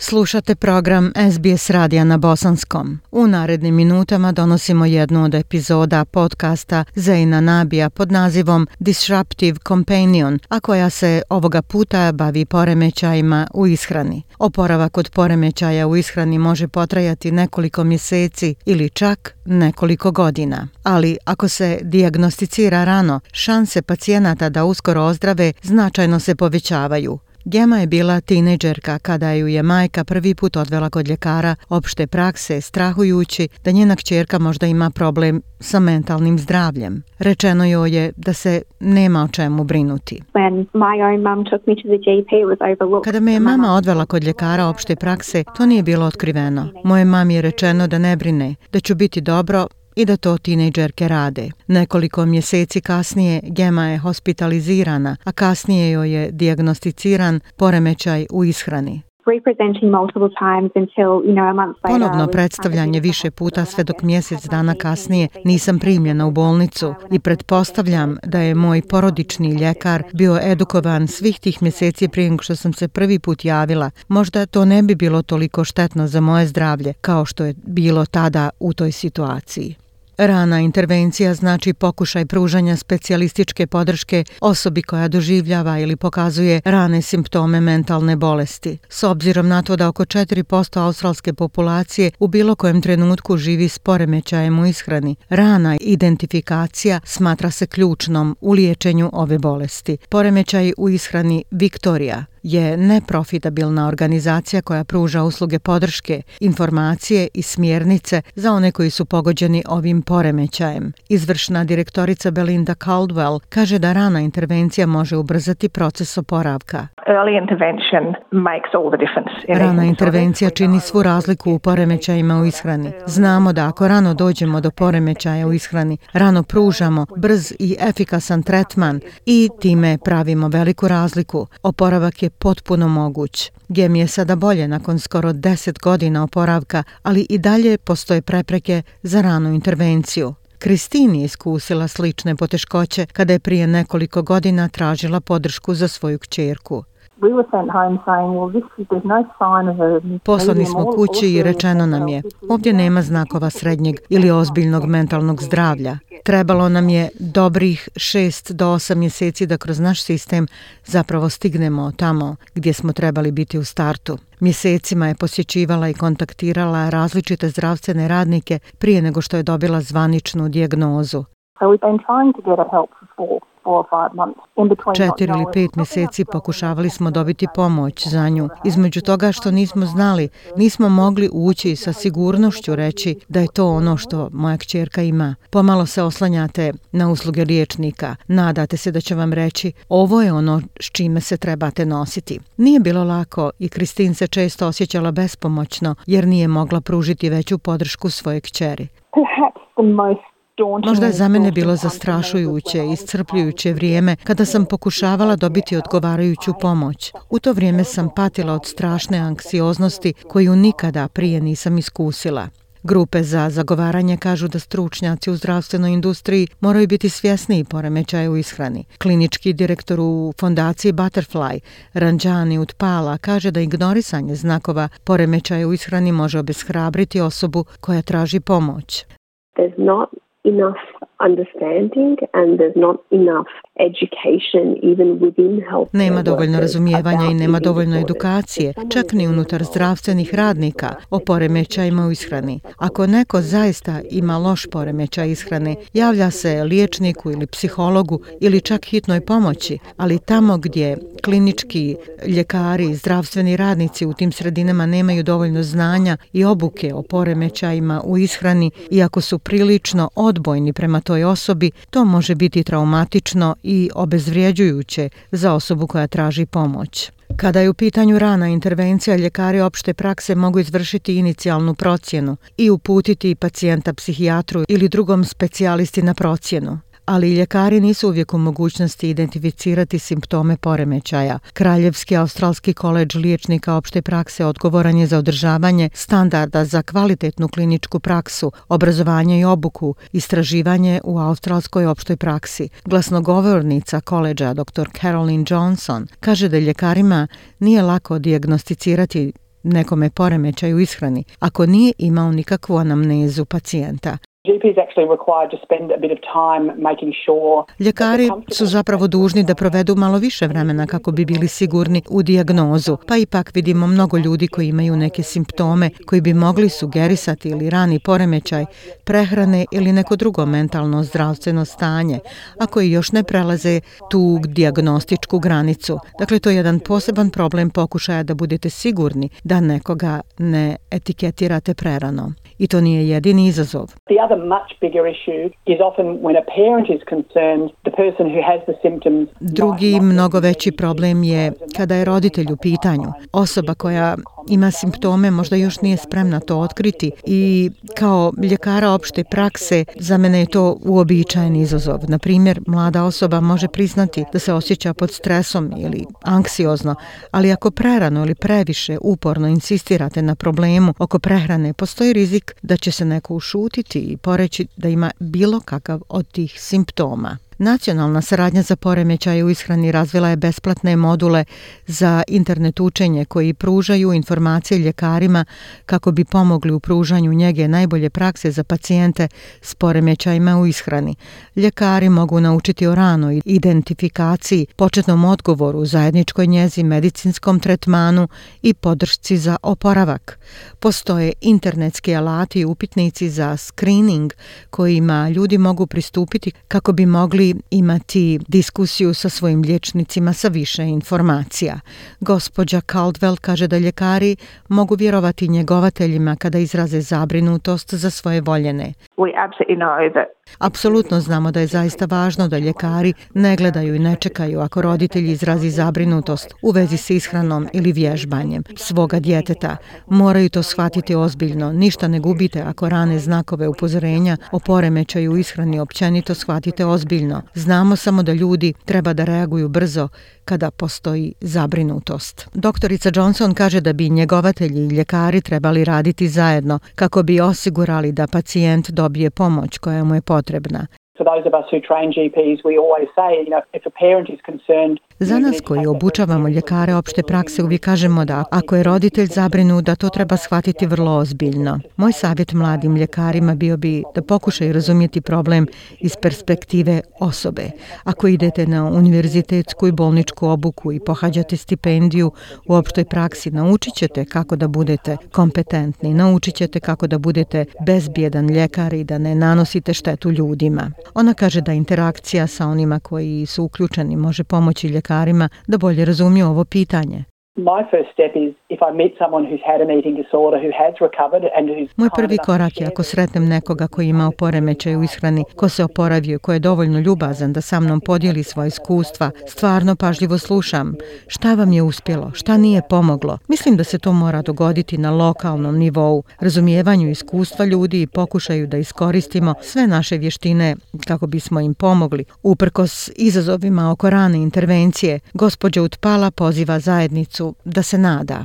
Slušate program SBS Radija na Bosanskom. U narednim minutama donosimo jednu od epizoda podcasta Zeina Nabija pod nazivom Disruptive Companion, a koja se ovoga puta bavi poremećajima u ishrani. Oporavak od poremećaja u ishrani može potrajati nekoliko mjeseci ili čak nekoliko godina. Ali ako se diagnosticira rano, šanse pacijenata da uskoro ozdrave značajno se povećavaju, Gema je bila tinejdžerka kada ju je majka prvi put odvela kod ljekara opšte prakse strahujući da njena kćerka možda ima problem sa mentalnim zdravljem. Rečeno joj je da se nema o čemu brinuti. Kada me je mama odvela kod ljekara opšte prakse, to nije bilo otkriveno. Moje mami je rečeno da ne brine, da ću biti dobro, i da to tinejdžerke rade. Nekoliko mjeseci kasnije Gema je hospitalizirana, a kasnije joj je diagnosticiran poremećaj u ishrani. Ponovno predstavljanje više puta sve dok mjesec dana kasnije nisam primljena u bolnicu i pretpostavljam da je moj porodični ljekar bio edukovan svih tih mjeseci prije što sam se prvi put javila. Možda to ne bi bilo toliko štetno za moje zdravlje kao što je bilo tada u toj situaciji. Rana intervencija znači pokušaj pružanja specijalističke podrške osobi koja doživljava ili pokazuje rane simptome mentalne bolesti. S obzirom na to da oko 4% australske populacije u bilo kojem trenutku živi s poremećajem u ishrani, rana identifikacija smatra se ključnom u liječenju ove bolesti. Poremećaj u ishrani Viktorija je neprofitabilna organizacija koja pruža usluge podrške, informacije i smjernice za one koji su pogođeni ovim poremećajem. Izvršna direktorica Belinda Caldwell kaže da rana intervencija može ubrzati proces oporavka. Rana intervencija čini svu razliku u poremećajima u ishrani. Znamo da ako rano dođemo do poremećaja u ishrani, rano pružamo brz i efikasan tretman i time pravimo veliku razliku. Oporavak je potpuno moguć. Gem je sada bolje nakon skoro 10 godina oporavka, ali i dalje postoje prepreke za ranu intervenciju. Kristin je iskusila slične poteškoće kada je prije nekoliko godina tražila podršku za svoju kćerku. Poslani smo kući i rečeno nam je, ovdje nema znakova srednjeg ili ozbiljnog mentalnog zdravlja. Trebalo nam je dobrih 6 do 8 mjeseci da kroz naš sistem zapravo stignemo tamo gdje smo trebali biti u startu. Mjesecima je posjećivala i kontaktirala različite zdravstvene radnike prije nego što je dobila zvaničnu dijagnozu. So we've been trying to get a help for Četiri ili pet mjeseci pokušavali smo dobiti pomoć za nju. Između toga što nismo znali, nismo mogli ući sa sigurnošću reći da je to ono što moja kćerka ima. Pomalo se oslanjate na usluge liječnika, nadate se da će vam reći ovo je ono s čime se trebate nositi. Nije bilo lako i Kristin se često osjećala bespomoćno jer nije mogla pružiti veću podršku svoje kćeri. Perhaps the most Možda je za mene bilo zastrašujuće, iscrpljujuće vrijeme kada sam pokušavala dobiti odgovarajuću pomoć. U to vrijeme sam patila od strašne anksioznosti koju nikada prije nisam iskusila. Grupe za zagovaranje kažu da stručnjaci u zdravstvenoj industriji moraju biti svjesni i poremećaju ishrani. Klinički direktor u fondaciji Butterfly, Ranđani Utpala, kaže da ignorisanje znakova poremećaju ishrani može obeshrabriti osobu koja traži pomoć. There's not enough understanding and there's not enough Nema dovoljno razumijevanja i nema dovoljno edukacije, čak ni unutar zdravstvenih radnika, o poremećajima u ishrani. Ako neko zaista ima loš poremećaj ishrane, javlja se liječniku ili psihologu ili čak hitnoj pomoći, ali tamo gdje klinički ljekari i zdravstveni radnici u tim sredinama nemaju dovoljno znanja i obuke o poremećajima u ishrani, iako su prilično odbojni prema toj osobi, to može biti traumatično i obezvrijeđujuće za osobu koja traži pomoć. Kada je u pitanju rana intervencija, ljekari opšte prakse mogu izvršiti inicijalnu procjenu i uputiti pacijenta psihijatru ili drugom specijalisti na procjenu ali ljekari nisu uvijek u mogućnosti identificirati simptome poremećaja. Kraljevski australski koleđ liječnika opšte prakse odgovoran je za održavanje standarda za kvalitetnu kliničku praksu, obrazovanje i obuku, istraživanje u australskoj opštoj praksi. Glasnogovornica koleđa, dr. Caroline Johnson, kaže da ljekarima nije lako dijagnosticirati nekome poremećaju ishrani ako nije imao nikakvu anamnezu pacijenta. Ljekari su zapravo dužni da provedu malo više vremena kako bi bili sigurni u dijagnozu, pa ipak vidimo mnogo ljudi koji imaju neke simptome koji bi mogli sugerisati ili rani poremećaj, prehrane ili neko drugo mentalno zdravstveno stanje, a koji još ne prelaze tu diagnostičku granicu. Dakle, to je jedan poseban problem pokušaja da budete sigurni da nekoga ne etiketirate prerano. I to nije jedini izazov another much bigger issue is often when a parent is concerned the person who has the symptoms drugi mnogo veći problem je kada je roditelj u pitanju osoba koja ima simptome možda još nije spremna to otkriti i kao ljekara opšte prakse za mene je to uobičajen izazov. Na primjer, mlada osoba može priznati da se osjeća pod stresom ili anksiozno, ali ako prerano ili previše uporno insistirate na problemu oko prehrane, postoji rizik da će se neko ušutiti i poreći da ima bilo kakav od tih simptoma. Nacionalna saradnja za poremećaje u ishrani razvila je besplatne module za internet učenje koji pružaju informacije ljekarima kako bi pomogli u pružanju njege najbolje prakse za pacijente s poremećajima u ishrani. Ljekari mogu naučiti o ranoj identifikaciji, početnom odgovoru, zajedničkoj njezi, medicinskom tretmanu i podršci za oporavak. Postoje internetski alati i upitnici za screening kojima ljudi mogu pristupiti kako bi mogli imati diskusiju sa svojim lječnicima sa više informacija. Gospodja Caldwell kaže da ljekari mogu vjerovati njegovateljima kada izraze zabrinutost za svoje voljene. We absolutely know that Apsolutno znamo da je zaista važno da ljekari ne gledaju i ne čekaju ako roditelj izrazi zabrinutost u vezi s ishranom ili vježbanjem svoga djeteta. Moraju to shvatiti ozbiljno. Ništa ne gubite ako rane znakove upozorenja o poremećaju ishrani općenito shvatite ozbiljno. Znamo samo da ljudi treba da reaguju brzo, kada postoji zabrinutost. Doktorica Johnson kaže da bi njegovatelji i ljekari trebali raditi zajedno kako bi osigurali da pacijent dobije pomoć koja mu je potrebna. For those of us who train GPs, we always say, you know, if a parent is concerned Za nas koji obučavamo ljekare opšte prakse uvijek kažemo da ako je roditelj zabrinu da to treba shvatiti vrlo ozbiljno. Moj savjet mladim ljekarima bio bi da pokušaju razumjeti problem iz perspektive osobe. Ako idete na univerzitetsku i bolničku obuku i pohađate stipendiju u opštoj praksi, naučit ćete kako da budete kompetentni, naučit ćete kako da budete bezbjedan ljekar i da ne nanosite štetu ljudima. Ona kaže da interakcija sa onima koji su uključeni može pomoći ljekarima lekarima da bolje razumiju ovo pitanje. My first step is if I meet someone who's had an eating disorder who has recovered and who's Moj prvi korak je ako sretnem nekoga koji ima poremećaj u ishrani, ko se oporavio, ko je dovoljno ljubazan da sa mnom podijeli svoje iskustva, stvarno pažljivo slušam. Šta vam je uspjelo? Šta nije pomoglo? Mislim da se to mora dogoditi na lokalnom nivou, razumijevanju iskustva ljudi i pokušaju da iskoristimo sve naše vještine kako bismo im pomogli. Uprkos izazovima oko rane intervencije, gospođa Utpala poziva zajednicu da se nada.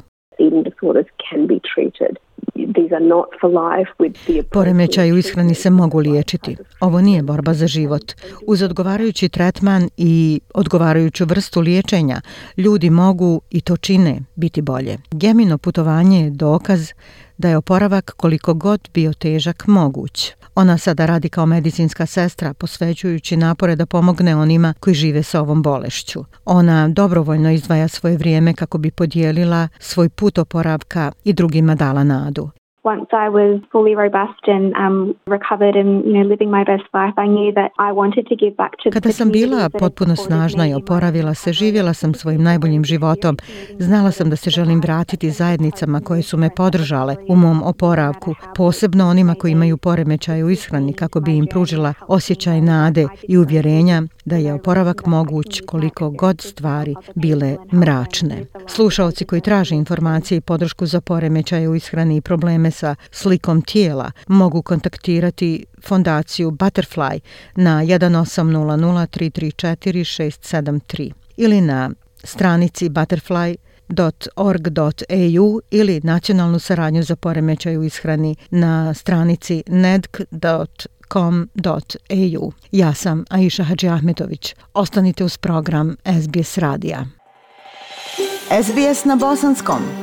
Poremećaj u ishrani se mogu liječiti. Ovo nije borba za život. Uz odgovarajući tretman i odgovarajuću vrstu liječenja, ljudi mogu i to čine biti bolje. Gemino putovanje je dokaz da je oporavak koliko god bio težak moguć. Ona sada radi kao medicinska sestra, posvećujući napore da pomogne onima koji žive sa ovom bolešću. Ona dobrovoljno izdvaja svoje vrijeme kako bi podijelila svoj put oporavka i drugima dala nadu once I was fully robust and um, recovered and you know living my best life, I knew that I wanted to give back to Kada sam bila potpuno snažna i oporavila se, živjela sam svojim najboljim životom. Znala sam da se želim vratiti zajednicama koje su me podržale u mom oporavku, posebno onima koji imaju poremećaj u ishrani kako bi im pružila osjećaj nade i uvjerenja da je oporavak moguć koliko god stvari bile mračne. Slušalci koji traže informacije i podršku za poremećaje u ishrani i probleme sa slikom tijela mogu kontaktirati fondaciju Butterfly na 1800334673 ili na stranici butterfly.org.au ili nacionalnu saradnju za poremećaj u ishrani na stranici nedg.com.au. Ja sam Aisha Hadži Ahmetović. Ostanite uz program SBS Radija. SBS na bosanskom.